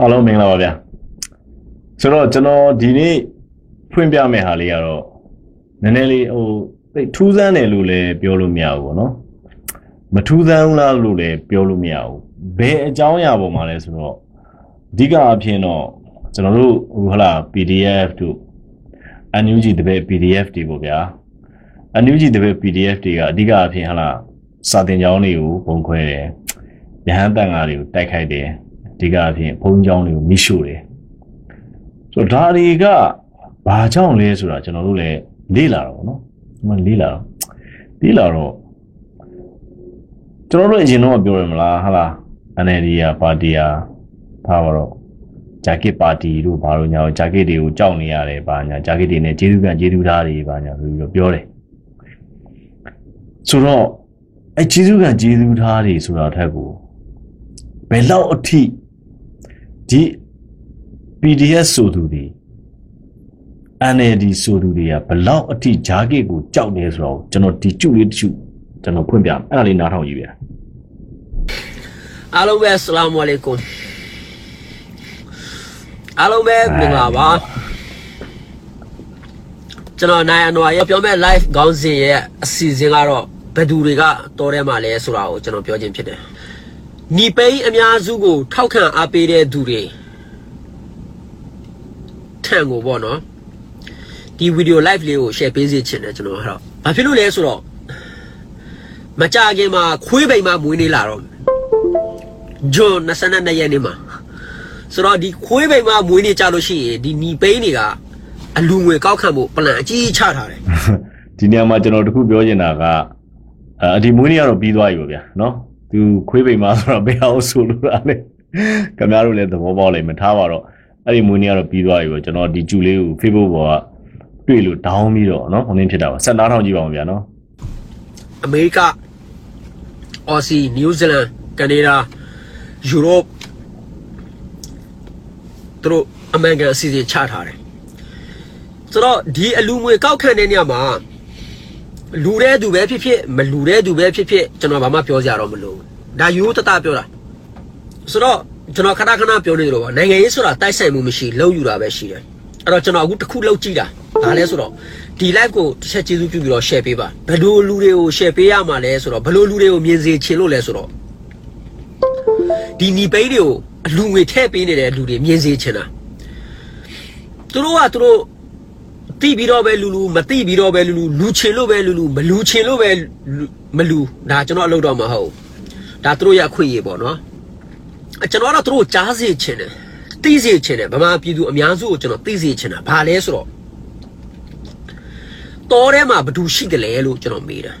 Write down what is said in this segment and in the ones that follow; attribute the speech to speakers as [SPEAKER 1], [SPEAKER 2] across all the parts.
[SPEAKER 1] အားလုံးမင်္ဂလာပါဗျာဆိုတော့ကျွန်တော်ဒီနေ့ဖွင့်ပြမယ့်ဟာလေးကတော့နည်းနည်းလေးဟိုသိပ်ထူးဆန်းတယ်လို့လည်းပြောလို့မရဘူးပေါ့နော်မထူးဆန်းဘူးလားလို့လည်းပြောလို့မရဘူးဘယ်အကြောင်းအရာပေါ်မှာလဲဆိုတော့အဓိကအဖြစ်တော့ကျွန်တော်တို့ဟိုဟလာ PDF တို့ NUG တပည့် PDF တွေပေါ့ဗျာ NUG တပည့် PDF တွေကအဓိကအဖြစ်ဟလာစာတင်ကြောင်းတွေကိုပုံခွဲတယ်ရဟန်းတန်ဃာတွေကိုတိုက်ခိုက်တယ် အဓိကအဖြစ်ဘုံကြောင်းတွေကိုမိရှို့တယ်ဆိုတော့ဒါတွေကဘာကြောင့်လဲဆိုတာကျွန်တော်တို့လည်းလေ့လာတော့ဗောနော်ဒီမှာလေ့လာတော့လေ့လာတော့ကျွန်တော်တို့အရင်တော့ပြောရမလားဟာလား NLD ကပါတီကထားပါတော့ဂျာကစ်ပါတီတို့ဘာလို့ညာဂျာကစ်တွေကိုကြောက်နေရတယ်ဘာညာဂျာကစ်တွေနဲ့ကျေးဇူးကံကျေးဇူးသားတွေဘာညာဆိုပြီးတော့ပြောတယ်ဆိုတော့အဲကျေးဇူးကံကျေးဇူးသားတွေဆိုတာထက်ကိုဘယ်လောက်အထိ ဒီ PDF ဆိုသူတွေ NLD ဆိုသူတွေကဘယ်လောက်အထိဂျာကစ်ကိုကြောက်နေဆိုတော့ကျွန်တော်ဒီကျုလေးတကျုကျွန်တော်ဖွင့်ပြမယ်အဲ့ဒါလေးနားထောင်ကြည့်ဗျာ
[SPEAKER 2] အားလုံးပဲအစ္စလာမ်အလိုင်ကွမ်အားလုံးပဲမင်္ဂလာပါကျွန်တော်နိုင်အနွာရဲ့ပြောမဲ့ live ခေါင်းစဉ်ရဲ့အစီအစဉ်ကတော့ဘယ်သူတွေကတော်ထဲမှာလဲဆိုတာကိုကျွန်တော်ပြောခြင်းဖြစ်တယ် ညီပိန်းအများစုကို ထောက်ခံအားပေးတဲ့သူတွေထံကိုပေါ့နော်ဒီဗီဒီယို live လေးကို share ပေးစေချင်တယ်ကျွန်တော်ကတော့ဘာဖြစ်လို့လဲဆိုတော့မကြခင်မှာခွေးပိန်မှာမွေးနေလာတော့ဂျွန်22ရက်နေ့မှာဆိုတော့ဒီခွေးပိန်မှာမွေးနေကြလို့ရှိရင်ဒီညီပိန်းတွေကအလူငွေကောက်ခံဖို့ပလန်အကြီးချထားတယ်
[SPEAKER 1] ဒီနေရာမှာကျွန်တော်တခုပြောချင်တာကအာဒီမွေးနေ့ကတော့ပြီးသွားပြီပေါ့ဗျာနော် သူခွေးပိန်မှာဆိုတော့ဘယ်အောင်ဆိုလို့လားလေခင်ဗျားတို့လည်းသဘောပေါက်လိမ့်မယ်ထားပါတော့အဲ့ဒီမွေးနေ့ကတော့ပြီးသွားပြီပေါ့ကျွန်တော်ဒီကျူလေးကို Facebook ပေါ်ကတွေ့လို့ဒေါင်းပြီးတော့နော်ဟိုနင်းဖြစ်တာပါဆက်နားထောင်ကြည့်ပါဦးဗျာနော်
[SPEAKER 2] အမေရိကအော်စီနယူးဇီလန်ကနေဒါယူရိုပသူတို့အမေရိကန်အစီအစဉ်ချထားတယ်ဆိုတော့ဒီအလူငွေကောက်ခံတဲ့နေရာမှာ လူတဲ့သူပဲဖြစ်ဖြစ်မလူတဲ့သူပဲဖြစ်ဖြစ်ကျွန်တော်ဘာမှပြောစရာတော့မလိုဘူးဒါယူရိုတတပြောတာဆိုတော့ကျွန်တော်ခဏခဏပြောနေတယ်လို့ပေါ့နိုင်ငံရေးဆိုတာတိုက်ဆိုင်မှုမရှိလုံယူတာပဲရှိတယ်အဲ့တော့ကျွန်တော်အခုတစ်ခုလောက်ကြည့်တာဒါလဲဆိုတော့ဒီ live ကိုတစ်ချက်ကျေးဇူးပြုပြီးတော့ share ပေးပါဘယ်လိုလူတွေကို share ပေးရမှာလဲဆိုတော့ဘယ်လိုလူတွေကိုမြင်စေချင်လို့လဲဆိုတော့ဒီညီပိန်းတွေကိုအလူငွေထည့်ပေးနေတဲ့လူတွေမြင်စေချင်တာသူတို့ကသူတို့ တိပြီးတော့ပဲလူလူမတိပြီးတော့ပဲလူလူလူချင်လို့ပဲလူလူမလူချင်လို့ပဲမလူဒါကျွန်တော်အလုပ်တော့မဟုတ်ဒါသူတို့ရအခွင့်အရေးပေါ့နော်အကျွန်တော်ကတော့သူတို့ကြားစေချင်တယ်သိစေချင်တယ်ဗမာပြည်သူအများစုကိုကျွန်တော်သိစေချင်တာဘာလဲဆိုတော့တော်ထဲမှာဘသူရှိတယ်လဲလို့ကျွန်တော်မေးတာ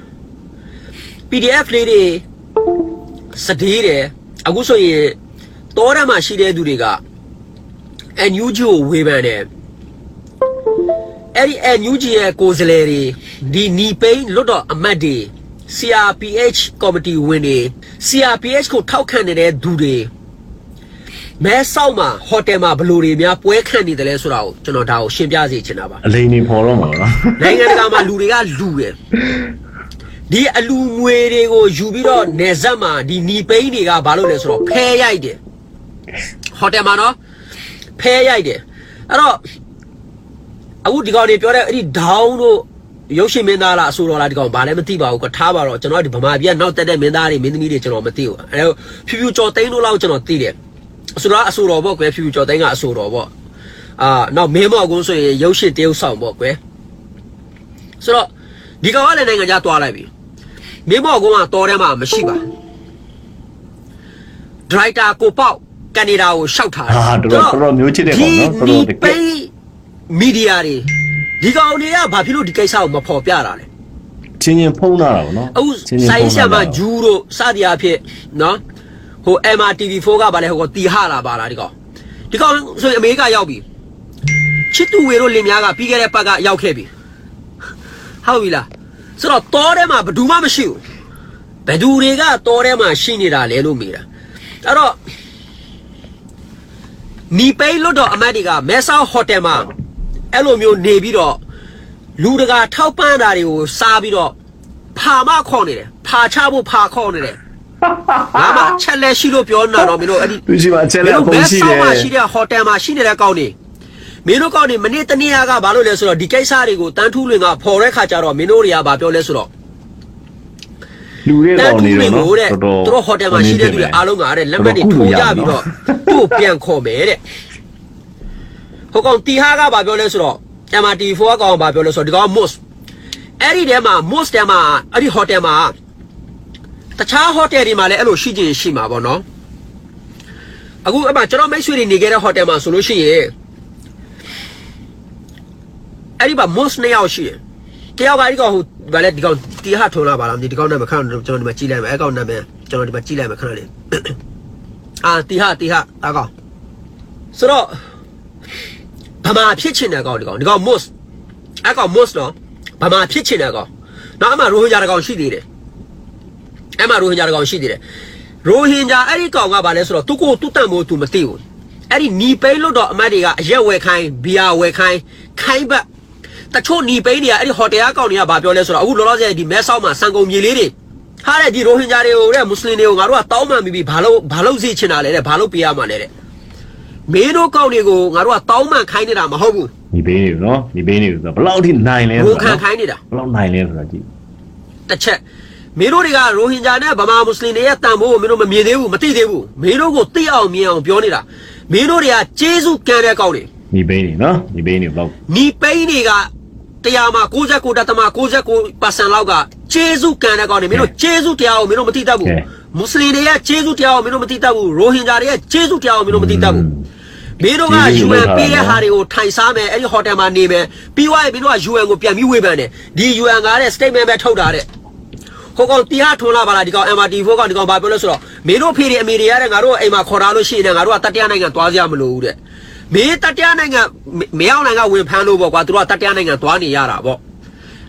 [SPEAKER 2] PDF လေးတွေစတေးတယ်အခုဆိုရင်တော်ထဲမှာရှိတဲ့သူတွေက NUG ကိုဝေဖန်တယ် အဲ့ဒီ NUG ရဲ့ကိုယ်စားလှယ်တွေဒီနီပိန်းလွတ်တော်အမတ်တွေ CRPH ကော်မတီဝင်တွေ CRPH ကိုထောက်ခံနေတဲ့သူတွေမဲဆောက်မှာဟိုတယ်မှာဘလို့တွေများပွဲခံနေတယ်လဲဆိုတာကိုကျွန်တော်ဒါကိုရှင်းပြစေချင်တာပါ
[SPEAKER 1] အလိန်နေပေါ်တော့မှာနော်
[SPEAKER 2] နိုင်ငံတကာမှာလူတွေကလူတယ်ဒီအလူငွေတွေကိုယူပြီးတော့နေဆက်မှာဒီနီပိန်းတွေကဘာလို့လဲဆိုတော့ဖဲရိုက်တယ်ဟိုတယ်မှာနော်ဖဲရိုက်တယ်အဲ့တော့ အခုဒီကောင်တွေပြောတဲ့အဲ့ဒီဒေါင်းတို့ရုပ်ရှင်မင်းသားလားအဆိုတော်လားဒီကောင်ဘာလဲမသိပါဘူးကထားပါတော့ကျွန်တော်ဒီဗမာပြည်ကနောက်တက်တဲ့မင်းသားတွေမင်းသမီးတွေကျွန်တော်မသိဘူးအဲ့တော့ဖြူဖြူကြော်သိန်းတို့လောက်ကျွန်တော်သိတယ်အဆိုတော်အဆိုတော်ပေါ့ကွယ်ဖြူဖြူကြော်သိန်းကအဆိုတော်ပေါ့အာနောက်မင်းမောက်ကုန်းဆိုရင်ရုပ်ရှင်တရုပ်ဆောင်ပေါ့ကွယ်ဆိုတော့ဒီကောင်ကလည်းနိုင်ငံခြားသွားလိုက်ပြီမင်းမောက်ကုန်းကတော်ထဲမှာမရှိပါဒရိုက်တာကိုပေါက်ကနေဒါကိုရှောက်ထားတယ်
[SPEAKER 1] ဟာတော်တော်တော်တော်မျိုးချစ်တယ်ပေါ့နော်တော်တော်တကယ်
[SPEAKER 2] ဒီ မီဒီယာတွေဒီကောင်တွေကဘာဖြစ်လို့ဒီကိစ္စကိုမဖော်ပြတာလဲ
[SPEAKER 1] ချင်းချင်းဖုံးလာတာပေါ့နော်
[SPEAKER 2] အခု
[SPEAKER 1] ချင်းချင်း
[SPEAKER 2] ဆိုင်
[SPEAKER 1] ဖုံး
[SPEAKER 2] ရှာ
[SPEAKER 1] လာ
[SPEAKER 2] မှာ
[SPEAKER 1] တာ
[SPEAKER 2] ဂျူးတို့စသည်အဖြစ်နော်ဟို MRTV4 ကဘာလဲဟိုကတီဟာလာပါလားဒီကောင်ဒီကောင်ဆိုရင်အမေရိကရောက်ပြီချစ်တူဝေတို့လင်များကပြီးခဲ့တဲ့ပတ်ကရောက်ခဲ့ပြီဟုတ်ပြီလားဆိုတော့တောထဲမှာဘယ်သူမှမရှိဘူးဘယ်သူတွေကတောထဲမှာရှိနေတာလဲလို့မေးတာအဲ့တော့နီပိတ်လို့တော့အမတ်တွေကမဲဆောက်ဟိုတယ်မှာ အဲ့လိုမျိုးနေပြီးတော့လူတကာထောက်ပံ့တာတွေကိုစားပြီးတော့ဖာမခေါ်နေတယ်ဖာချဖို့ဖာခေါ်နေတယ်ငါမှချက်လက်ရှိလို့ပြောနေတာတော့မင်းတို့အဲ့ဒီ
[SPEAKER 1] သူရှိမှအချက်လက်အကုန်ရှိတယ်
[SPEAKER 2] မင်းတို့ဘယ်ဆောင်မှရှိတဲ့ဟိုတယ်မှာရှိနေတဲ့ကောင်းနေမင်းတို့ကောင်းနေမနေ့တနေ့ကဘာလို့လဲဆိုတော့ဒီကိစ္စတွေကိုတန်းထူးလွင်ကဖော်တဲ့ခါကျတော့မင်းတို့တွေကဘာပြောလဲဆိုတော့
[SPEAKER 1] လူတွေ
[SPEAKER 2] တန်း
[SPEAKER 1] ကောင်
[SPEAKER 2] ထူး
[SPEAKER 1] နေ
[SPEAKER 2] လွ
[SPEAKER 1] တော့
[SPEAKER 2] င်
[SPEAKER 1] နော်
[SPEAKER 2] ကိုတဲ့
[SPEAKER 1] တော်တော်
[SPEAKER 2] သူတို့ဟိုတယ်မှာရှိတဲ့သူတွေအားလုံးကတဲ့လက်မှတ်တွေထိုးကြပြီးတော့သူ့ကိုပြန်ခေါ်မယ်တဲ့ ဟိုကောင်တီဟာကဘာပြောလဲဆိုတော့ MRT4 ကကောင်ဘာပြောလဲဆိုတော့ဒီကောင် MOS အဲ့ဒီထဲမှာ MOS ထဲမှာအဲ့ဒီဟိုတယ်မှာတခြားဟိုတယ်တွေမှာလည်းအဲ့လိုရှိချင်ရှိမှာပေါ့နော်အခုအမကျွန်တော်မိတ်ဆွေတွေနေခဲ့တဲ့ဟိုတယ်မှာဆိုလို့ရှိရင်အဲ့ဒီမှာ MOS နှစ်ယောက်ရှိတယ်တယောက်ကအဲ့ဒီကောင်ဟိုဗာလဲဒီကောင်တီဟာထုံလာပါလားမသိဒီကောင်နာမည်ခဏကျွန်တော်ဒီမှာကြည့်လိုက်မယ်အဲ့ကောင်နာမည်ကျွန်တော်ဒီမှာကြည့်လိုက်မယ်ခဏလေးအာတီဟာတီဟာအကောင်ဆိုတော့ ဗမာဖြစ်ချင်တဲ့ကောင်ဒီကောင်ဒီကောင် MOS အဲ့ကောင် MOS နော်ဗမာဖြစ်ချင်တဲ့ကောင်နောက်အမှရိုဟင်ဂျာတကောင်ရှိသေးတယ်အဲ့မှရိုဟင်ဂျာတကောင်ရှိသေးတယ်ရိုဟင်ဂျာအဲ့ဒီကောင်ကဘာလဲဆိုတော့သူကိုသူ့တန်ဖို့သူမသိဘူးအဲ့ဒီနီပိန်းလို့တော့အမတ်တွေကအရက်ဝယ်ခိုင်းဘီယာဝယ်ခိုင်းခိုင်းဘတ်တချို့နီပိန်းတွေကအဲ့ဒီဟိုတယ်ကကောင်တွေကဘာပြောလဲဆိုတော့အခုလောလောဆယ်ဒီမဲဆောက်မှာစံကုန်မြေလေးတွေဟာတဲ့ဒီရိုဟင်ဂျာတွေကိုတဲ့မွတ်စလင်တွေကိုငါတို့ကတောင်းပန်ပြီးပြီဘာလို့ဘာလို့စီချင်တာလဲတဲ့ဘာလို့ပေးရမှာလဲတဲ့ မင်းတို့ကောင်တွေကိုငါတို့ကတောင်းပန်ခိုင်းနေတာမဟုတ်ဘူး
[SPEAKER 1] ဒီဘေးနေနော်ဒီဘေးနေဆိုတော့ဘယ်လောက်ထိနိုင်လဲ
[SPEAKER 2] ဘုံ
[SPEAKER 1] ဆို
[SPEAKER 2] ခံ
[SPEAKER 1] တော့
[SPEAKER 2] ခိုင်းနေတာ
[SPEAKER 1] ဘယ်လောက်နိုင်လဲဆိုတာကြည့်
[SPEAKER 2] တစ်ချက်မင်းတို့တွေကရိုဟင်ဂျာနဲ့ဗမာမွတ်စလင်တွေရဲ့တန်ဖိုးကိုမင်းတို့မမြင်သေးဘူးမသိသေးဘူးမင်းတို့ကိုသိအောင်မြင်အောင်ပြောနေတာမင်းတို့တွေကကျေးဇူးကံတဲ့ကောက်တွေ
[SPEAKER 1] ဒီဘေးနေနော်ဒီဘေးနေဘယ်လောက်
[SPEAKER 2] နီပိန်းတွေကတရားမှာ69တသမ69%လောက်ကကျေးဇူးကံတဲ့ကောက်တွေမင်းတို့ကျေးဇူးတရားကိုမင်းတို့မသိတတ်ဘူးမွတ်စလင်တွေရဲ့ကျေးဇူးတရားကိုမင်းတို့မသိတတ်ဘူးရိုဟင်ဂျာတွေရဲ့ကျေးဇူးတရားကိုမင်းတို့မသိတတ်ဘူး မင်းတို့က UN ပေးတဲ့ဟာတွေကိုထိုင်စားမယ်အဲ့ဒီဟိုတယ်မှာနေမယ်ပြီးသွားရင်မင်းတို့က UN ကိုပြန်ပြီးဝေဖန်တယ်ဒီ UN ကတဲ့ statement ပဲထုတ်တာတဲ့ဟိုကောင်တရားထွန်းလာပါလားဒီကောင် MRT4 ကောင်ဒီကောင်ဘာပြောလဲဆိုတော့မင်းတို့ဖေတွေအမေတွေရတဲ့ငါတို့အိမ်မှာခေါ်ထားလို့ရှိရင်လည်းငါတို့ကတတရားနိုင်ငံသွားကြမလို့ဘူးတဲ့မင်းတတရားနိုင်ငံမင်းအောင်နိုင်ငံဝင်ဖမ်းလို့ပေါ့ကွာသူတို့ကတတရားနိုင်ငံသွားနေရတာပေါ့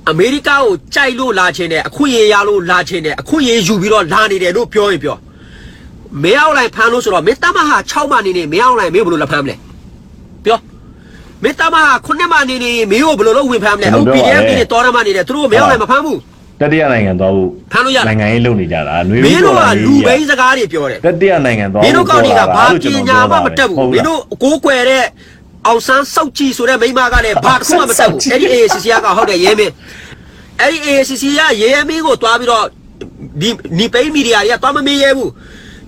[SPEAKER 2] အမေရိကကိုကြိုက်လို့လာခြင်းနဲ့အခွင့်အရေးရလို့လာခြင်းနဲ့အခွင့်အရေးယူပြီးတော့လာနေတယ်လို့ပြောရင်ပြော မင်းအောင်လိုက်ဖမ်းလို့ဆိုတော့မင်းတမဟာ6မှနေနေမင်းအောင်လိုက်မင်းဘယ်လိုလာဖမ်းမလဲပြောမင်းတမဟာ9မှနေနေမင်းကိုဘယ်လိုလုပ်ဝင်ဖမ်းမလဲအခု PDF တွေတော်ရမှနေတယ်သူတို့မင်းအောင်လိုက်မဖမ်းဘူး
[SPEAKER 1] တတိယနိုင်ငံသွားဖို့
[SPEAKER 2] ဖမ်းလို့ရတယ်
[SPEAKER 1] နိုင်ငံရေးလုပ်နေကြတာຫນွေ
[SPEAKER 2] မင်းတို့ကလူဘိန်းစကားတွေပြောတယ်
[SPEAKER 1] တတိယနိုင်ငံသွား
[SPEAKER 2] မင်းတို့ကောင်းတွေကဘာ
[SPEAKER 1] လို့
[SPEAKER 2] ပ
[SPEAKER 1] ကျွန်တော်
[SPEAKER 2] ညာမှ
[SPEAKER 1] ပြောတာ
[SPEAKER 2] မတက်ဘူး
[SPEAKER 1] ဟုတ်
[SPEAKER 2] မ
[SPEAKER 1] လား
[SPEAKER 2] င်းတို့ကိုးကွယ်တဲ့အောင်ဆန်းစောက်ကြည့်ဆိုတဲ့မိန်းမကလည်းဘာတစ်ခုမှမတက်ဘူးအဲ့ဒီ AACC ကဟုတ်တယ်ရဲမင်းအဲ့ဒီ AACC ကရဲမင်းကိုတွားပြီးတော့ဒီနီပိန်းမီဒီယာတွေကတွားမမေးရဲဘူး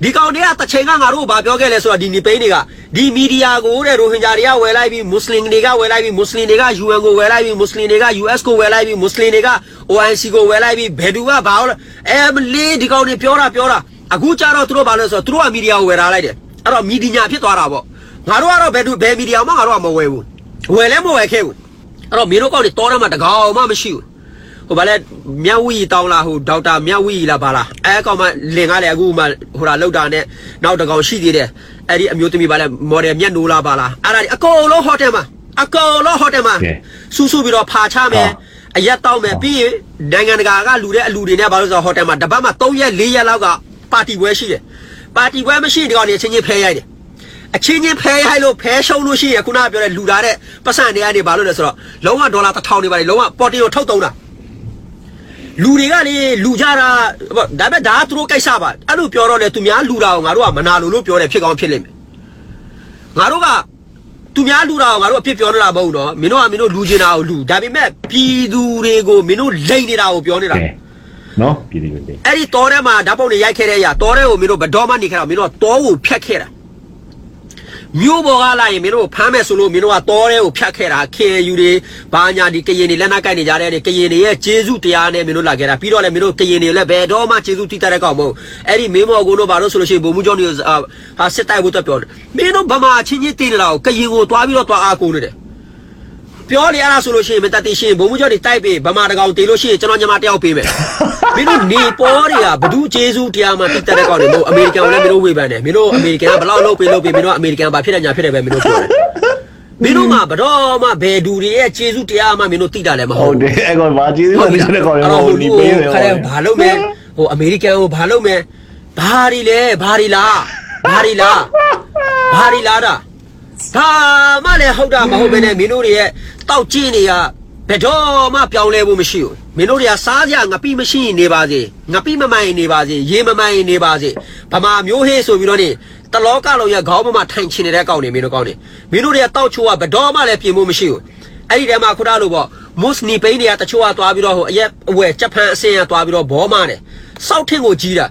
[SPEAKER 2] ဒီကောင်တွေကတစ်ချိန်ကငါတို့ကိုဘာပြောခဲ့လဲဆိုတော့ဒီနီပိန်းတွေကဒီမီဒီယာကိုတဲ့ရိုဟင်ဂျာတွေကဝယ်လိုက်ပြီးမွတ်စလင်တွေကဝယ်လိုက်ပြီးမွတ်စလင်တွေက UN ကိုဝယ်လိုက်ပြီးမွတ်စလင်တွေက US ကိုဝယ်လိုက်ပြီးမွတ်စလင်တွေက OIC ကိုဝယ်လိုက်ပြီးဘယ်သူကဘာလို့အဲမလေးဒီကောင်တွေပြောတာပြောတာအခုကျတော့သူတို့ဘာလို့လဲဆိုတော့သူတို့ကမီဒီယာကိုဝယ်ထားလိုက်တယ်အဲ့တော့မီဒီယာဖြစ်သွားတာပေါ့ငါတို့ကတော့ဘယ်သူဘယ်မီဒီယာမှငါတို့ကမဝယ်ဘူးဝယ်လဲမဝယ်ခဲ့ဘူးအဲ့တော့မင်းတို့ကောင်တွေတောထဲမှာတကောင်မှမရှိဘူး ဟိုဗာလဲမြတ်ဝီတောင်းလားဟိုဒေါက်တာမြတ်ဝီလားဗာလားအဲကောင်မလင်ကလည်းအခုမှဟိုလာလောက်တာနဲ့နောက်တကောင်ရှိသေးတယ်အဲ့ဒီအမျိုးသမီးဗာလဲမော်ဒယ်မြတ်နိုးလားဗာလားအဲ့ဒါဒီအကုန်လုံးဟိုတယ်မှာအကုန်လုံးဟိုတယ်မှာစူးစူးပြီးတော့ဖာချမယ်အရက်တောက်မယ်ပြီးရင်နိုင်ငံတကာကလူတဲ့အလူတွေနဲ့ဗာလို့ဆိုတော့ဟိုတယ်မှာတပတ်မှာ3ရက်4ရက်လောက်ကပါတီပွဲရှိတယ်ပါတီပွဲမရှိဒီကောင်တွေချင်းချင်းဖဲရိုက်တယ်အချင်းချင်းဖဲရိုက်လို့ဖဲရှုံလို့ရှိရခုနကပြောတဲ့လူလာတဲ့ပတ်စံတွေကနေဘာလို့လဲဆိုတော့လုံးဝဒေါ်လာတစ်ထောင်တွေပါလေလုံးဝပေါ်တင်ကိုထုတ်သုံးတာ လူတွေကလေလူကြတာဒါပေမဲ့ဒါကသူတို့ကိစ္စပါအဲ့လိုပြောတော့လေသူများလူတာကိုငါတို့ကမနာလို့လို့ပြောတယ်ဖြစ်ကောင်းဖြစ်လိမ့်မယ်ငါတို့ကသူများလူတာကိုငါတို့အဖြစ်ပြောနေတာမဟုတ်တော့မင်းတို့ကမင်းတို့လူချင်တာကိုလူဒါပေမဲ့ပြည်သူတွေကိုမင်းတို့လိမ့်နေတာကိုပြောနေတာ
[SPEAKER 1] ကဲနော်ပြည်သူတွေ
[SPEAKER 2] အဲ့ဒီတောထဲမှာဓာတ်ပုံတွေရိုက်ခဲ့တဲ့အရာတောထဲကိုမင်းတို့ဘတော်မှနေခဲ့တာမင်းတို့ကတောကိုဖြတ်ခဲ့တာ မြို့ပေါ်ကလာရင်မင်းတို့ဖမ်းမယ်ဆိုလို့မင်းတို့ကတောထဲကိုဖြတ်ခဲ့တာ KU တွေဘာညာဒီကရင်တွေလက်နက်ကိုက်နေကြတဲ့ကရင်တွေရဲ့ကျေးဇူးတရားနဲ့မင်းတို့လာခဲ့တာပြီးတော့လည်းမင်းတို့ကရင်တွေလည်းဘယ်တော့မှကျေးဇူးတည်တဲ့ကောင်မဟုတ်အဲ့ဒီမင်းမော်ကိုတို့ဘာလို့ဆိုလို့ရှိရင်ဘုံမှုကျောင်းတွေဟာစစ်တိုက်ဖို့တက်ပြောတယ်မင်းတို့ဗမာချင်းချင်းတည်နေတာကိုကရင်ကိုတွားပြီးတော့တွားအားကိုးနေတယ် ပြောနေရတာဆိုလို့ရှိရင်မတတ်သိရှိရင်ဘုံမှုကျော်တွေတိုက်ပေးဗမာတကောင်တေလို့ရှိရင်ကျွန်တော်ညမတယောက်ပေးမယ်မင်းတို့နေပေါ်တွေကဘဒုကျေးဇူးတရားမှတိတက်တဲ့ကောင်တွေမဟုတ်အမေရိကန်ကိုလည်းမင်းတို့ဝေဖန်တယ်မင်းတို့အမေရိကန်ကဘလောက်လုပ်ပေးလုပ်ပေးမင်းတို့အမေရိကန်ဘာဖြစ်တယ်ညာဖြစ်တယ်ပဲမင်းတို့ပြောတယ်မင်းတို့မှဘတော်မှဘယ်ဒူတွေရဲ့ကျေးဇူးတရားမှမင်းတို့တိတာလည်းမဟု
[SPEAKER 1] ဟုတ်တ်တယ်အဲ့ကောင်ဘာကြည့်လို့ဒီတဲ့ကောင်ရော
[SPEAKER 2] ဟို
[SPEAKER 1] ဒီ
[SPEAKER 2] ဒီ
[SPEAKER 1] ပေး
[SPEAKER 2] ပေး
[SPEAKER 1] တယ်
[SPEAKER 2] ခါလဲဘာလုပ်မဲဟိုအမေရိကန်ကိုဘာလုပ်မဲဘာရီလဲဘာရီလားဘာရီလားဘာရီလားတာ ဒါမှလည်းဟုတ်တာမဟုတ်ပဲနဲ့မင်းတို့တွေရဲ့တောက်ကျင်းတွေကဘယ်တော့မှပြောင်းလဲဖို့မရှိဘူးမင်းတို့တွေကစားကြငပိမရှိရင်နေပါစေငပိမမိုင်နေပါစေရေမမိုင်နေပါစေဗမာမျိုးဟေးဆိုပြီးတော့နေတလောကလုံးရဲ့ခေါင်းပေါ်မှာထိုင်ချင်နေတဲ့ကောင်းနေမင်းတို့ကောင်းနေမင်းတို့တွေကတောက်ချိုးကဘတော်မှလည်းပြင်ဖို့မရှိဘူးအဲ့ဒီထဲမှာခုနလိုပေါ့မုစနီပိန်းတွေကတချို့ကသွားပြီးတော့ဟိုအရက်အဝဲဂျပန်အစင်ကသွားပြီးတော့ဘောမတယ်စောက်ထင်းကိုကြီးတာ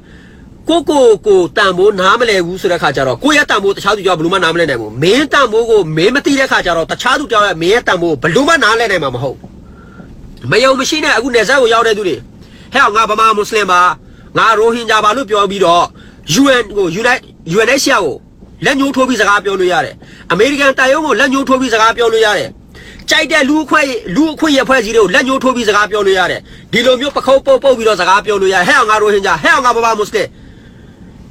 [SPEAKER 2] ကိုကိုကိုတန်ဖိုးနားမလဲဘူးဆိုတဲ့ခါကျတော့ကိုရဲ့တန်ဖိုးတခြားသူကြောင့်ဘယ်လိုမှနားမလဲနိုင်ဘူးမင်းတန်ဖိုးကိုမင်းမသိတဲ့ခါကျတော့တခြားသူကြောင့်လည်းမင်းရဲ့တန်ဖိုးဘယ်လိုမှနားလဲနိုင်မှာမဟုတ်မယုံမရှိနဲ့အခုနေဆက်ကိုရောက်တဲ့သူတွေဟဲ့ငါဗမာမွတ်စလင်ပါငါရိုဟင်ဂျာပါလို့ပြောပြီးတော့ UN ကို Unite UNHCR ကိုလက်ညှိုးထိုးပြီးစကားပြောလို့ရတယ်အမေရိကန်တိုင်ယုံကိုလက်ညှိုးထိုးပြီးစကားပြောလို့ရတယ်ကြိုက်တဲ့လူအခွင့်လူအခွင့်ရဖွဲ့စည်းတွေကိုလက်ညှိုးထိုးပြီးစကားပြောလို့ရတယ်ဒီလိုမျိုးပခုတ်ပုတ်ပုတ်ပြီးတော့စကားပြောလို့ရတယ်ဟဲ့ငါရိုဟင်ဂျာဟဲ့ငါဗမာမွတ်စလင်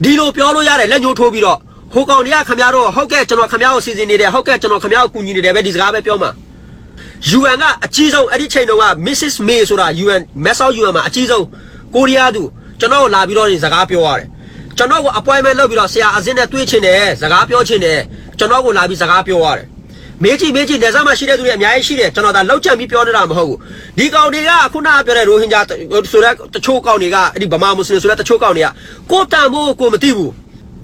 [SPEAKER 2] ဒီလိုပြောလို့ရတယ်လက်ညှိုးထိုးပြီးတော့ဟိုကောင်တွေကခမရတော့ဟုတ်ကဲ့ကျွန်တော်ခမရကိုစီစဉ်နေတယ်ဟုတ်ကဲ့ကျွန်တော်ခမရကိုကူညီနေတယ်ပဲဒီစကားပဲပြောမှာ UN ကအကြီးဆုံးအဲ့ဒီချိန်တုန်းက Mrs May ဆိုတာ UN မက်ဆောက် UN မှာအကြီးဆုံးကိုရီးယားသူကျွန်တော်ကိုလာပြီးတော့စကားပြောရတယ်ကျွန်တော်ကို appointment လုပ်ပြီးတော့ဆရာအစင်းနဲ့တွေ့ချင်တယ်စကားပြောချင်တယ်ကျွန်တော်ကိုလာပြီးစကားပြောရတယ် မေးကြည့်မေးကြည့်နေစားမှာရှိတဲ့သူတွေအများကြီးရှိတယ်ကျွန်တော်ဒါလောက်ချန်ပြီးပြောနေတာမဟုတ်ဘူးဒီကောင်တွေကခုနကပြောတဲ့ရိုဟင်ဂျာဆိုတဲ့တချို့ကောင်တွေကအဲ့ဒီဗမာမွတ်စလင်ဆိုတဲ့တချို့ကောင်တွေကကိုတန်ဖို့ကိုမသိဘူး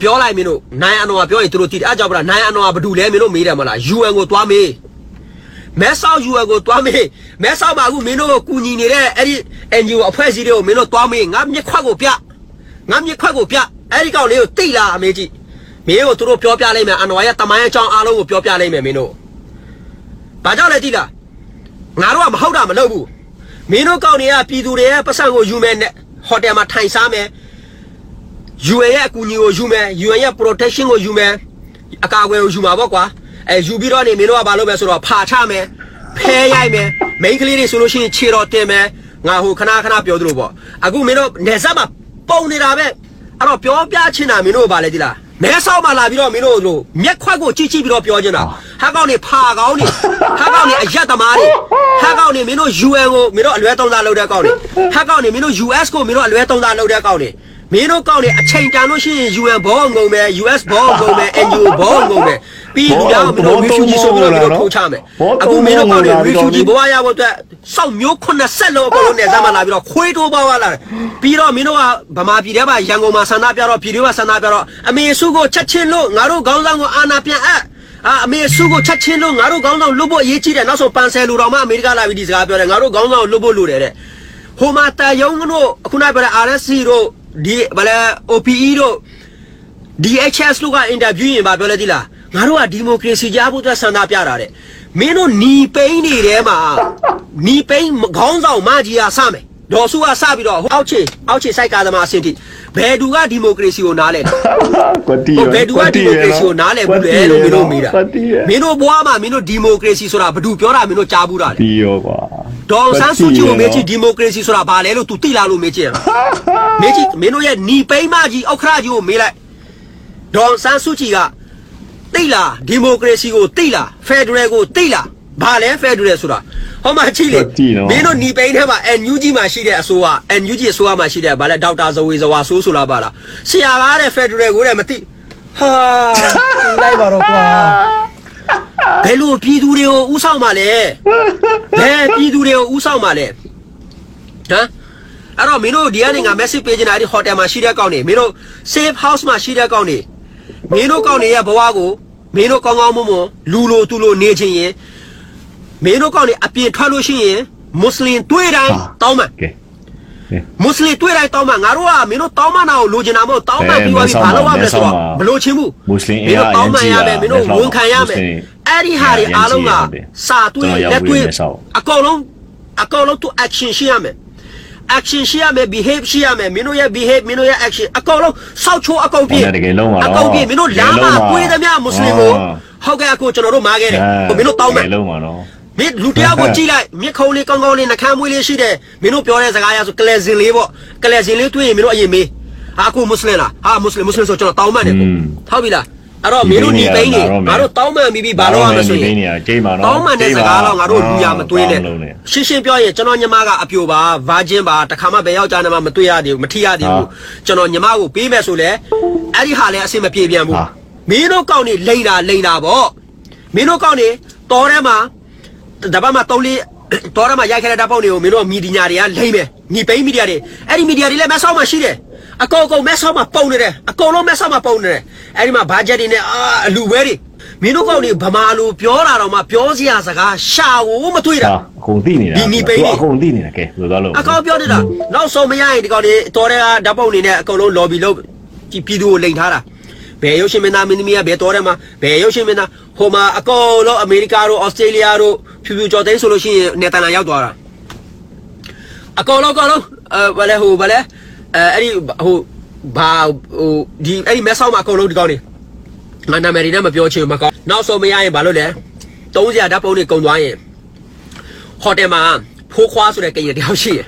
[SPEAKER 2] ပြောလိုက်မင်းတို့နိုင်အနော်ကပြောရင်သူတို့သိတယ်အားကြောင့်ဗလားနိုင်အနော်ကဘာတူလဲမင်းတို့မေးတယ်မလား UN ကိုသွားမေးမဲဆောက် UN ကိုသွားမေးမဲဆောက်မှာအခုမင်းတို့ကိုကူညီနေတဲ့အဲ့ဒီ NGO အဖွဲ့အစည်းတွေကိုမင်းတို့သွားမေးငါမြက်ခွက်ကိုပြငါမြက်ခွက်ကိုပြအဲ့ဒီကောင်လေးကိုတိတ်လာအမေကြီးမင်းကိုသူတို့ပြောပြလိုက်မယ်အနော်ရဲ့တမိုင်းအကြောင်းအားလုံးကိုပြောပြလိုက်မယ်မင်းတို့ ဘာကြောင့်လဲတိလားငါတို့ကမဟုတ်တာမလုပ်ဘူးမင်းတို့ကောင်တွေကပြည်သူတွေရဲ့ပတ်စံကိုယူမယ်နဲ့ဟိုတယ်မှာထိုင်စားမယ် UN ရဲ့အကူအညီကိုယူမယ် UN ရဲ့ protection ကိုယူမယ်အကာအကွယ်ကိုယူမှာပေါ့ကွာအဲယူပြီးတော့နေမင်းတို့ကဘာလုပ်မလဲဆိုတော့ဖာချမယ်ဖဲရိုက်မယ်မိန်းကလေးတွေဆိုလို့ရှိရင်ခြေတော်တင်မယ်ငါဟိုခဏခဏပြောသလိုပေါ့အခုမင်းတို့နေဆက်မှာပုံနေတာပဲအဲ့တော့ပြောပြချင်တာမင်းတို့ကဘာလဲဒီလား မဲဆောက်မှလာပြီးတော့မင်းတို့တို့မျက်ခွက်ကိုကြည့်ကြည့်ပြီးတော့ပြောချင်တာဟာကောင်းနေဖာကောင်းနေဟာကောင်းနေအရက်သမားတွေဟာကောင်းနေမင်းတို့ UN ကိုမင်းတို့အလွဲသုံးစားလုပ်တဲ့ကောင်းနေဟာကောင်းနေမင်းတို့ US ကိုမင်းတို့အလွဲသုံးစားလုပ်တဲ့ကောင်းနေမင်းတို့ကောက်နေအချိန်တန်လို့ရှိရင် UN ဘောငုံမယ် US ဘောငုံမယ် NGO ဘောငုံမယ်ပြီးလူများမင်းတို့ refugee ဆိုပြီးတော့မင်းတို့ထိုးချမယ်အခုမင်းတို့ကောက်နေ refugee ဘဝရဖို့အတွက် စောက်မျိုး80လုံးအကုန်လုံးနဲ့ဇမ်းမလာပြီးတော့ခွေးတိုးပေါက်လာတယ်ပြီးတော့မင်းတို့ကဗမာပြည်ထဲမှာရန်ကုန်မှာဆန္ဒပြတော့ပြည်တွေကဆန္ဒပြတော့အမေစုကိုချက်ချင်းလို့ငါတို့ခေါင်းဆောင်ကိုအာဏာပြန်အပ်အာအမေစုကိုချက်ချင်းလို့ငါတို့ခေါင်းဆောင်လွတ်ဖို့အရေးကြီးတယ်နောက်ဆုံးပန်ဆယ်လူတော်မှအမေရိကလာပြီးဒီစကားပြောတယ်ငါတို့ခေါင်းဆောင်လွတ်ဖို့လိုတယ်တဲ့ဟိုမှာတာယုံတို့အခုနကပြောတဲ့ RSC တို့ဒီဗလဲ OPE တို့ DHS တို့ကအင်တာဗျူးရင်ဗာပြောလဲသီလားငါတို့ကဒီမိုကရေစီကြားဖို့အတွက်ဆန္ဒပြတာတဲ့ မင်းတို့หนีပိန်းနေထဲမှာหนีပိန်းခေါင်းဆောင်မကြီးကစမယ်ဒေါ်စုကစပြီးတော့အောက်ခြေအောက်ခြေစိုက်ကားသမားအဆင့်ထိဘယ်သူကဒီမိုကရေစီကိုနားလဲလဲ
[SPEAKER 1] ကွတီ
[SPEAKER 2] ဟိုဘယ်သူကဒီမိုကရေစီကိုနားလဲဘူးလေလို့မင်းတို့မေးတာ
[SPEAKER 1] ကွတီရ
[SPEAKER 2] မင်းတို့ဘွားမှာမင်းတို့ဒီမိုကရေစီဆိုတာဘယ်သူပြောတာမင်းတို့ကြားဘူးတာလေ
[SPEAKER 1] တီရောကွာ
[SPEAKER 2] ဒေါအောင်ဆန်းစုကြည်ကိုမေးကြည့်ဒီမိုကရေစီဆိုတာဘာလဲလို့ तू သိလားလို့မေးကြည့်ရမေးကြည့်မင်းတို့ရဲ့ညီပိန်းမကြီးအောက်ခရကြီးကိုမေးလိုက်ဒေါအောင်ဆန်းစုကြည်က သိလားဒီမိုကရေစီကိုသိလားဖက်ဒရယ်ကိုသိလားဘာလဲဖက်ဒရယ်ဆိုတာဟောမှာကြည့်လေမင်းတို့ညီပိန်းထဲမှာ NUG မှာရှိတဲ့အစိုးရ NUG အစိုးရမှာရှိတဲ့ဘာလဲဒေါက်တာဇဝေဇဝါဆိုးဆိုလားပါလားဆရာကားတဲ့ဖက်ဒရယ်ကိုလည်းမသိဟာလိုက်ပါတော့ကွာ ဘယ်လိုပြည်သူတွေကိုဥဆောင်มาလဲဘယ်ပြည်သူတွေကိုဥဆောင်มาလဲဟမ်အဲ့တော့မင်းတို့ဒီကနေငါ message ပေးချင်တာဒီ hotel မှာရှိတဲ့ကောင်းနေမင်းတို့ safe house မှာရှိတဲ့ကောင်းနေ မင်းတို့ကောင်းနေရဲ့ဘဝကိုမင်းတို့ကောင်းကောင်းမွန်မွန်လူလိုသူလိုနေချင်းရင်မင်းတို့ကောင်းနေအပြင်ထွက်လို့ရှိရင်မွတ်စလင်တွေ့တိုင်းတောင်းမှန်
[SPEAKER 1] ကဲ
[SPEAKER 2] မွတ်စလင်တွေ့တိုင်းတောင်းမှန်ငါတို့ကမင်းတို့တောင်းမှန်တာကိုလိုချင်တာမဟုတ်တောင်းမှန်ပြီးသွားပြီဘာလို့ရမလဲဆိုတော့မလိုချင်ဘူး
[SPEAKER 1] မွတ်စလင်
[SPEAKER 2] မင်းတို့တောင်းမှန်ရမယ်မင်းတို့ဝန်ခံရမယ်
[SPEAKER 1] မွတ်စလင်
[SPEAKER 2] အဲ့ဒီဟာတွေအားလုံးကစာတွေ့
[SPEAKER 1] ကျွန်တော်ရောက်
[SPEAKER 2] လက်တွေ့
[SPEAKER 1] ဝင်မယ်ဆောက်
[SPEAKER 2] အကုန်လုံးအကုန်လုံး to action ရှိရမယ် action ရှိရမယ် behave ရှိရမယ်မင်းတို့ရဲ့ behave မင်းတို့ရဲ့ action အကုန်လုံးစောက်ချိုးအကုန်ပြည့်
[SPEAKER 1] ဟုတ်တယ်တကယ်လုံးပါတော့
[SPEAKER 2] အကုန်ပြည့်မင်းတို့လာ
[SPEAKER 1] တကယ်လုံး
[SPEAKER 2] မှာ
[SPEAKER 1] ပါ
[SPEAKER 2] ကိုယ်သမျှမွတ်စလင်ကို
[SPEAKER 1] အာ
[SPEAKER 2] ဟုတ်ကဲ့အခုကျွန်တော်တို့မားခဲ့တယ်ဟိုမင်းတို့တောင်းမယ်
[SPEAKER 1] လုံးပါတော့
[SPEAKER 2] မင်းလူတယောက်ကိုကြည့်လိုက်မြက်ခုံးလေးကောင်းကောင်းလေးနှခမ်းမွေးလေးရှိတယ်မင်းတို့ပြောတဲ့စကားရဆိုကလဲစင်လေးပေါ့ကလဲစင်လေးတွေ့ရင်မင်းတို့အရင်မေးဟာအခုမွတ်စလင်လားဟာမွတ်စလင်မွတ်စလင်ဆိုကျွန်တော်တောင်းမှန်တယ်ကိုဟုတ်ပြီလား အဲ့တော့မင်းတို့ဒီပိန်းနေငါတို့တောင်းမှန်ပြီးပြီးဘာလို့ရမလဲဆိုရင်
[SPEAKER 1] နေရကြိတ်ပါတော့
[SPEAKER 2] တောင်းမှန်တဲ့စကားတော့ငါတို့လူရမသွေးနဲ့ရှင်းရှင်းပြောရင်ကျွန်တော်ညီမကအပြိုပါဗာဂျင်ပါတခါမှဘယ်ယောက်ျားနဲ့မှမတွေ့ရသေးဘူးမထီရသေးဘူးကျွန်တော်ညီမကိုပေးမယ်ဆိုလဲအဲ့ဒီဟာလည်းအဆင်မပြေပြန်ဘူးမင်းတို့ကောက်နေလိန်တာလိန်တာပေါ့မင်းတို့ကောက်နေတော်ထဲမှာတပတ်မှ3လေးတော်ရမှာရိုက်ခဲ့တဲ့ဓာတ်ပုံတွေကိုမင်းတို့မီဒီယာတွေကလိမ့်မယ်ညီပိန်းမီဒီယာတွေအဲ့ဒီမီဒီယာတွေလည်းမဆောက်မှရှိတယ် အကုန်အကုန်မက်ဆောက်မှပုံနေတယ်အကုန်လုံးမက်ဆောက်မှပုံနေတယ်အဲ့ဒီမှာဘာဂျက်တွေနဲ့အာအလူပဲတွေမင်းတို့ကောင်တွေဗမာလိုပြောတာတော့မှပြောစရာစကားရှာကိုမတွေ့တာ
[SPEAKER 1] ဟာအကုန်သိနေတာ
[SPEAKER 2] ဒီနီပိန်း
[SPEAKER 1] သူ
[SPEAKER 2] နေ
[SPEAKER 1] အကုန်သိနေတာကဲဘယ်လိုသွားလို့
[SPEAKER 2] အကောင်ပြောနေတာနောက်ဆုံးမရရင်ဒီကောင်တွေတော်တဲ့ကဓာတ်ပုံတွေနဲ့အကုန်လုံး lobby လုပ်ဒီပြည်သူကိုလိန်ထားတာဘယ်ရုပ်ရှင်မင်းသားမင်းသမီးကဘယ်တော်တဲ့မှာဘယ်ရုပ်ရှင်မင်းသားဟိုမှာအကုန်လုံးအမေရိကတို့ဩစတြေးလျတို့ဖြူဖြူကြော်သိန်းဆိုလို့ရှိရင်နယ်တန်လာရောက်သွားတာအကုန်လုံးအကုန်လုံးအဲဘာလဲဟိုဘာလဲ အဲအဲ့ဒီဟိုဘာဟိုဒီအဲ့ဒီမဲဆောက်မှာအကုန်လုံးဒီကောင်တွေငါနာမည်တွေနဲ့မပြောချင်ဘူးမကောင်းနောက်ဆုံးမရရင်ဘာလို့လဲတုံးစရာဓာတ်ပုံတွေကုန်သွားရင်ဟိုတယ်မှာဖိုးခွားဆိုတဲ့ကိန်းတယောက်ရှိတယ်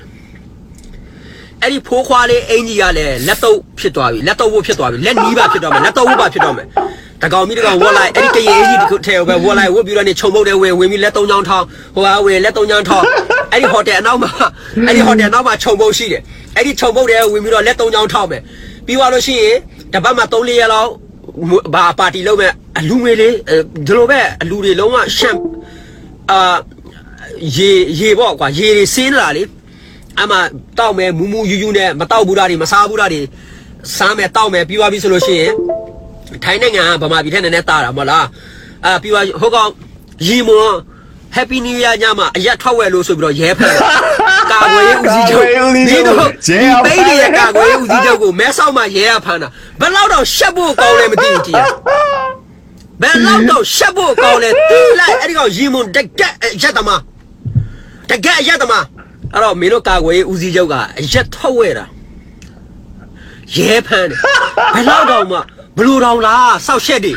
[SPEAKER 2] အဲ့ဒီဖိုးခွားလေးအင်ကြီးကလည်းလက်တော့ဖြစ်သွားပြီလက်တော့ဝတ်ဖြစ်သွားပြီလက်နီးပါဖြစ်သွားမယ်လက်တော့ဝတ်ပါဖြစ်သွားမယ်တကောင်ကြီးတကောင်ဝတ်လိုက်အဲ့ဒီကရင်အင်ကြီးတစ်ခုထဲကိုပဲဝတ်လိုက်ဝတ်ပြီးတော့နေခြုံမုတ်တဲ့ဝင်ဝင်ပြီးလက်သုံးချောင်းထောင်းဟိုဟာဝင်လက်သုံးချောင်းထောင်းအဲ့ဒီဟိုတယ်အနောက်မှာအဲ့ဒီဟိုတယ်အနောက်မှာခြုံမုတ်ရှိတယ် အဲ့ဒီခြုံမုတ်တဲ့ဝင်ပြီးတော့လက်သုံးချောင်းထောင်းမယ်ပြီးသွားလို့ရှိရင်တပတ်မှာ3-4ရက်လောက်ဘာပါတီလုပ်မဲ့အလူငွေလေးဒီလိုပဲအလူတွေလုံးဝရှမ်အာရေရေပေါ့ကွာရေတွေစင်းလာလေအမှတောက်မယ်မူးမူးယူးယူးနဲ့မတောက်ဘူးတာတွေမစားဘူးတာတွေစားမယ်တောက်မယ်ပြီးသွားပြီဆိုလို့ရှိရင်ထိုင်းနိုင်ငံကဗမာပြည်ထက်နည်းနည်းတာတာမဟုတ်လားအာပြီးသွားဟိုကောင်ရီမွန် Happy New Year ညမှာအရက်ထွက်ဝဲလို့ဆိုပြီးတော့ရဲဖက်ကာကွယ်ရေးဦးစီးချုပ်ဒီတော့ဒီပိတ်ရဲ့ကာကွယ်ရေးဦးစီးချုပ်ကိုမဲဆောက်မှာရဲရဖမ်းတာဘယ်တော့တော့ရှက်ဖို့ကောင်းလဲမသိဘူးကြည်ဘယ်တော့တော့ရှက်ဖို့ကောင်းလဲတီးလိုက်အဲ့ဒီကောင်ရီမွန်တကက်ရက်သမားတကယ်အရက်သမားအဲ့တော့မင်းတို့ကာကွယ်ရေးဦးစီးချုပ်ကအရက်ထုတ်ဝဲတာရဲဖမ်းတယ်ဘယ်တော့တော့မှဘလူတော်လားစောက်ရှက်တွေ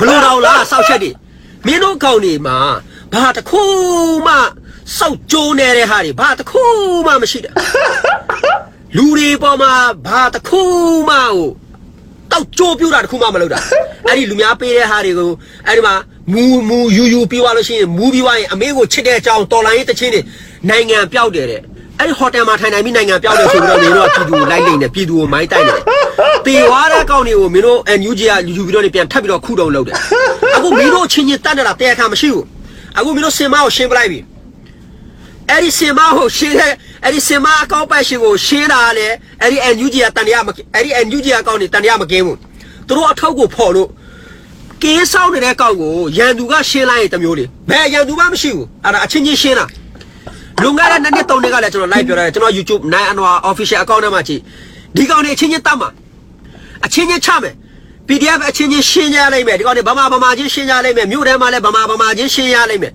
[SPEAKER 2] ဘလူတော်လားစောက်ရှက်တွေမင်းတို့ကောင်တွေမှာ ဘာတစ်ခုမှစောက်ကြိုးနေတဲ့ဟာတွေဘာတစ်ခုမှမရှိတာလူတွေပေါ်မှာဘာတစ်ခုမှဟိုတောက်ကြိုးပြူတာတစ်ခုမှမလုပ်တာအဲ့ဒီလူများပေးတဲ့ဟာတွေကိုအဲ့ဒီမှာမူမူယူယူပြီးသွားလို့ရှိရင်မူပြီးသွားရင်အမေကိုချစ်တဲ့အကြောင်းတော်လိုင်းရေးတချင်းတွေနိုင်ငံပြောက်တယ်တဲ့အဲ့ဒီဟိုတယ်မှာထိုင်နိုင်ပြီးနိုင်ငံပြောက်တယ်ဆိုပြီးတော့မင်းတို့ကပြည်သူကိုလိုက်လိမ့်တယ်ပြည်သူကိုမိုင်းတိုက်တယ်တေဝါတဲ့ကောင်တွေကိုမင်းတို့ NUG ကယူပြီးတော့နေပြန်ထပ်ပြီးတော့ခုတုံလုပ်တယ်အခုမင်းတို့ချင်းချင်းတတ်တယ်လားတရားခံမရှိဘူး အခုမင်းတို့စင်မကိုရှင်းပလိုက်ပြီအဲ့ဒီစင်မကိုရှင်းတဲ့အဲ့ဒီစင်မအကောက်ပတ်ရှင်ကိုရှင်းတာလေအဲ့ဒီ NUG ကတန်တရားမကအဲ့ဒီ NUG အကောက်နေတန်တရားမကင်းဘူးသူတို့အထောက်ကိုဖော်လို့ကင်းဆောင်နေတဲ့ကောက်ကိုရန်သူကရှင်းလိုက်ရင်တစ်မျိုးလေဘယ်ရန်သူမှမရှိဘူးအဲ့ဒါအချင်းချင်းရှင်းတာလုံငါတဲ့နှစ်နှစ်သုံးနှစ်ကလည်းကျွန်တော် live ပြောရတယ်ကျွန်တော် YouTube 9 Anwar official account ထဲမှာကြည့်ဒီကောင်တွေအချင်းချင်းတတ်မှာအချင်းချင်းချမယ် PDF အချင်းချင်းရှင်းကြလိုက်မယ်ဒီကောင်တွေဗမာဗမာချင်းရှင်းကြလိုက်မယ်မြို့ထဲမှာလည်းဗမာဗမာချင်းရှင်းရလိုက်မယ်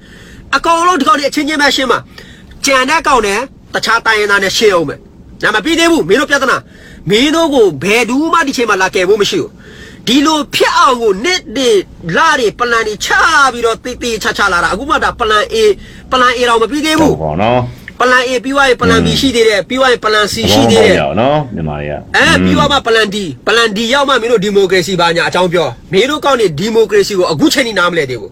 [SPEAKER 2] အကောင်လုံးဒီကောင်တွေအချင်းချင်းပဲရှင်းမှာကြံတဲ့ကောင်နဲ့တခြားတိုင်းရင်းသားနဲ့ရှင်းအောင်မယ်။ဒါမှပြီးသေးဘူးမင်းတို့ပြဿနာမင်းတို့ကိုဘယ်သူမှဒီချိန်မှာလာကယ်ဖို့မရှိဘူး။ဒီလိုဖြတ်အောင်ကိုနှစ်တွေလာတွေပလန်တွေချပြီးတော့တိတိချချလာတာအခုမှဒါပလန် A ပလန် A တော့မပြီးသေး
[SPEAKER 1] ဟု
[SPEAKER 2] ဘူး
[SPEAKER 1] တ်ပါနော်
[SPEAKER 2] ပလန် A ပြီးသွားရင်ပလန် B ရှိသေးတယ်ပြီးသွားရင်ပလန် C ရှိသေးတယ်
[SPEAKER 1] ဘောင်းနော်မြန်မာတွေက
[SPEAKER 2] အဲပြီးသွားမှပလန် D ပလန် D ရောက်မှမင်းတို့ဒီမိုကရေစီပါညာအကြောင်းပြောမင်းတို့ကောင်းနေဒီမိုကရေစီကိုအခုချိန်နေနားမလဲသေးဘူး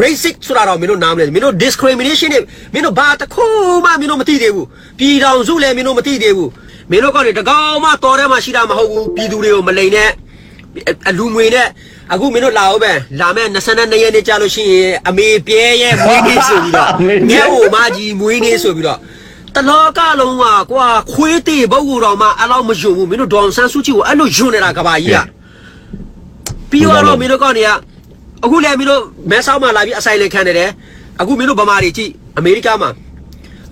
[SPEAKER 2] racist ဆိုတာတော့မင်းတို့နားမလဲမင်းတို့ discrimination နဲ့မင်းတို့ဘာတစ်ခုမှမင်းတို့မသိသေးဘူးပြည်တော်စုလည်းမင်းတို့မသိသေးဘူးမင်းတို့ကောင်းနေတကောင်မှတော်ထဲမှာရှိတာမဟုတ်ဘူးပြည်သူတွေကိုမလိန်နဲ့အလူငွေနဲ့ အခုမင်းတို့လာအောင်ပဲလာမဲ့22ရက်နေ့ကြာလို့ရှိရင်အမေပြဲရဲ့မွေးနေ့ဆိုပြီးတော့ငဲ့ဟိုမကြီးမွေးနေ့ဆိုပြီးတော့တလောကလုံးကကွာခွေးတေဘုတ်ကိုတော့မှအဲ့လောက်မယုံဘူးမင်းတို့ဒေါန်ဆန်းစုကြည်ကိုအဲ့လိုယွန်းနေတာကဘာကြီးကပြီးတော့မင်းတို့ကောင်းနေရအခုလည်းမင်းတို့မဲဆောက်မှာလာပြီးအဆိုင်လေးခံနေတယ်အခုမင်းတို့ဗမာတွေကြည့်အမေရိကမှာ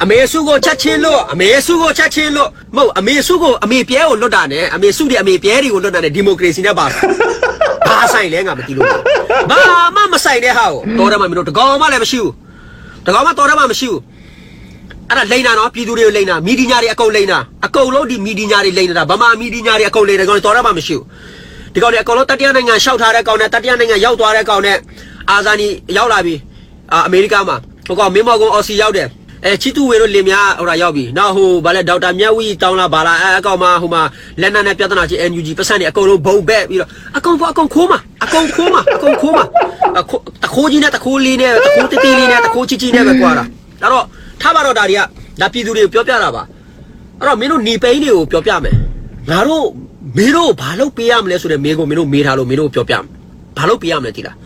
[SPEAKER 2] အမေစုကိုချက်ချင်းလို့အမေစုကိုချက်ချင်းလို့မဟုတ်အမေစုကိုအမေပြဲကိုလွတ်တာနဲ့အမေစုတွေအမေပြဲတွေကိုလွတ်တာနဲ့ဒီမိုကရေစီနဲ့ပါ ဘာဆိုင်လဲငါမသိလို့ဘာမှမဆိုင်တဲ့ဟာကိုတော်တယ်မှာမင်းတို့တကောင်မှလည်းမရှိဘူးတကောင်မှတော်တယ်မှာမရှိဘူးအဲ့ဒါလိန်နာနော်ပြည်သူတွေကိုလိန်နာမီဒီညာတွေအကုန်လိန်နာအကုန်လုံးဒီမီဒီညာတွေလိန်နေတာဗမာမီဒီညာတွေအကုန်လိန်တယ်ကောင်တော်ရမှမရှိဘူးဒီကောင်တွေအကုန်လုံးတတိယနိုင်ငံရှောက်ထားတဲ့ကောင်နဲ့တတိယနိုင်ငံရောက်သွားတဲ့ကောင်နဲ့အာဇာနီရောက်လာပြီအာအမေရိကမှာဟိုကောင်မင်းမော်ကောင်အော်စီရောက်တယ် အဲချီတူဝေတို့လင်များဟိုတာရောက်ပြီနောက်ဟိုဗာလဲဒေါက်တာမြတ်ဝီတောင်းလာဗာလာအဲအကောင်မဟိုမှာလက်နက်နဲ့ပြဿနာချင်း NUG ပတ်စံတွေအကုန်လုံးဘုံဘက်ပြီးတော့အကောင်ကအကောင်ခိုးမှာအကောင်ခိုးမှာအကောင်ခိုးမှာတခိုးကြီးနဲ့တခိုးလေးနဲ့တခိုးတီတီလေးနဲ့တခိုးချီချီနဲ့ပဲကွာတာဒါတော့ထားပါတော့ဒါတွေကဒါပြည်သူတွေကိုပြောပြတာပါအဲ့တော့မင်းတို့หนีပိန်းတွေကိုပြောပြမယ်ငါတို့မင်းတို့ဘာလုပ်ပေးရမလဲဆိုတဲ့မင်းကိုမင်းတို့မေးထားလို့မင်းတို့ပြောပြမယ်ဘာလုပ်ပေးရမလဲတိလား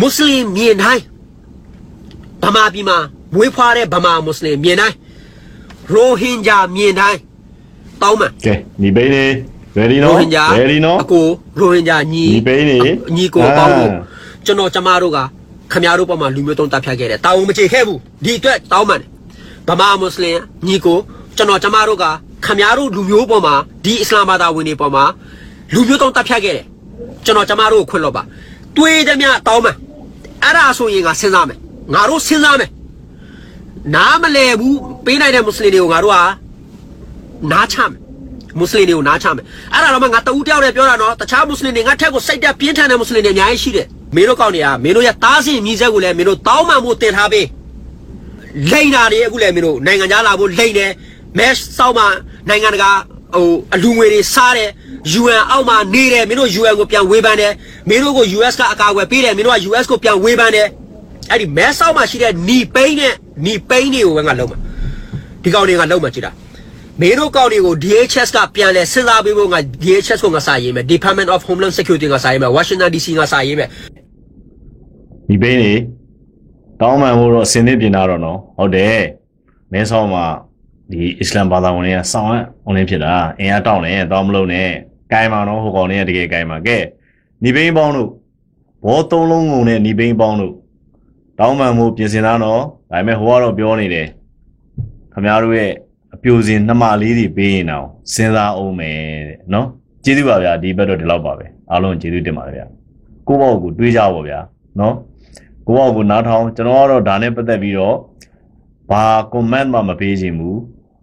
[SPEAKER 2] မွတ်စလင်မြင်တိုင်း ဗမာပြည်မှာမွေးဖွားတဲ့ဗမာမွတ်စလင်မြင်တိုင်းရိုဟင်ဂျာမြင်တိုင်းတောင်းမှန်
[SPEAKER 1] ကဲညီပိန်းနေ ready
[SPEAKER 2] ရို
[SPEAKER 1] နော်
[SPEAKER 2] ဟင်ဂျာ
[SPEAKER 1] ready နော်
[SPEAKER 2] အကိုရိုဟင်ဂျာညီ
[SPEAKER 1] ညီပိန်းနေ
[SPEAKER 2] ညီကိုပေါင်းလို့
[SPEAKER 1] အာ
[SPEAKER 2] ကျွန်တော်ကျမတို့ကခမရတို့ပေါ်မှာလူမျိုးတုံးတပ်ဖြတ်ခဲ့တယ်တာဝန်မကျေခဲ့ဘူးဒီအတွက်တောင်းမှန်တယ်ဗမာမွတ်စလင်ညီကိုကျွန်တော်ကျမတို့ကခမရတို့လူမျိုးပေါ်မှာဒီအစ္စလာမ်ဘာသာဝင်တွေပေါ်မှာလူမျိုးတုံးတပ်ဖြတ်ခဲ့တယ်ကျွန်တော်ကျမတို့ကိုခွင့်လို့ပါတွေးသည်များတောင်းမှန်အဲ့ဒါဆိုရင်ကစဉ်းစားမယ် ငါတို့စဉ်းစားမယ်နားမလဲဘူးပေးနိုင်တဲ့မွတ်စလင်တွေကိုငါတို့ကနားချမယ်မွတ်စလင်တွေကိုနားချမယ်အဲ့ဒါတော့မှငါတဦးတယောက်တည်းပြောတာနော်တခြားမွတ်စလင်တွေငါထက်ကိုစိတ်တက်ပြင်းထန်တဲ့မွတ်စလင်တွေအများကြီးရှိတယ်မင်းတို့ကောက်နေရမင်းတို့ရဲ့တားစင်မြည်ဆက်ကိုလည်းမင်းတို့တောင်းမှန်ဖို့တင်ထားပေးလိန်တာတွေအခုလည်းမင်းတို့နိုင်ငံခြားလာဖို့လိန်တယ်မက်စောက်မှနိုင်ငံတကာဟိုအလူငွေတွေစားတယ် UN အောက်မှာနေတယ်မင်းတို့ UN ကိုပြန်ဝေဖန်တယ်မင်းတို့ကို US ကအကာအကွယ်ပေးတယ်မင်းတို့က US ကိုပြန်ဝေဖန်တယ် အဲ့ဒီမဲဆောက်မှာရှိတဲ့နီပိန်းနဲ့နီပိန်းတွေကိုပဲငါလုံးမှာဒီကောင်တွေကလုံးမှာကြည့်တာမင်းတို့ကောင်တွေကို DHS ကပြန်လဲစဉ်းစားပေးဖို့ငါ DHS ကိုငါစာရေးမယ် Department of Homeland Security ကစာရေးမယ် Washington DC ကစာရေးမယ်
[SPEAKER 1] ညီပိန်းနေတောင်းမှန်ဖို့တော့အစင်းနေပြင်တာတော့နော်ဟုတ်တယ်မဲဆောက်မှာဒီအစ္စလမ်ဘာသာဝင်တွေကစောင်းရအောင်လင်းဖြစ်တာအင်အားတောင်းတယ်တောင်းမလို့နဲ့ကင်မာတော့ဟိုကောင်တွေကတကယ်ကင်မာကဲညီပိန်းပေါင်းတို့ဘောသုံးလုံးငုံနဲ့ညီပိန်းပေါင်းတို့ တောင်းမှန်မှုပြင်ဆင်တာနော်ဒါပေမဲ့ဟိုကတော့ပြောနေတယ်ခမရတို့ရဲ့အပြိုစင်နှမလေးတွေပေးရင်တော့စဉ်းစားအောင်မယ်တဲ့နော်ကျေးဇူးပါဗျာဒီဘက်တော့ဒီလောက်ပါပဲအားလုံးကျေးဇူးတင်ပါတယ်ဗျာကိုယ့်ဘောက်ကိုတွေးကြပါဗျာနော်ကိုယ့်ဘောက်ကိုနားထောင်ကျွန်တော်ကတော့ဒါနဲ့ပတ်သက်ပြီးတော့ဘာ comment မှမပေးချင်ဘူး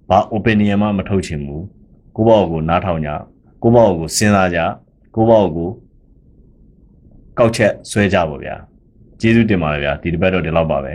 [SPEAKER 1] ဘာ opinion မှမထုတ်ချင်ဘူးကိုယ့်ဘောက်ကိုနားထောင်ကြကိုယ့်ဘောက်ကိုစဉ်းစားကြကိုယ့်ဘောက်ကိုကောက်ချက်ဆွဲကြပါဗျာ ကျေးဇူးတင်ပါတယ်ဗျာဒီတစ်ပတ်တော့ဒီလောက်ပါပဲ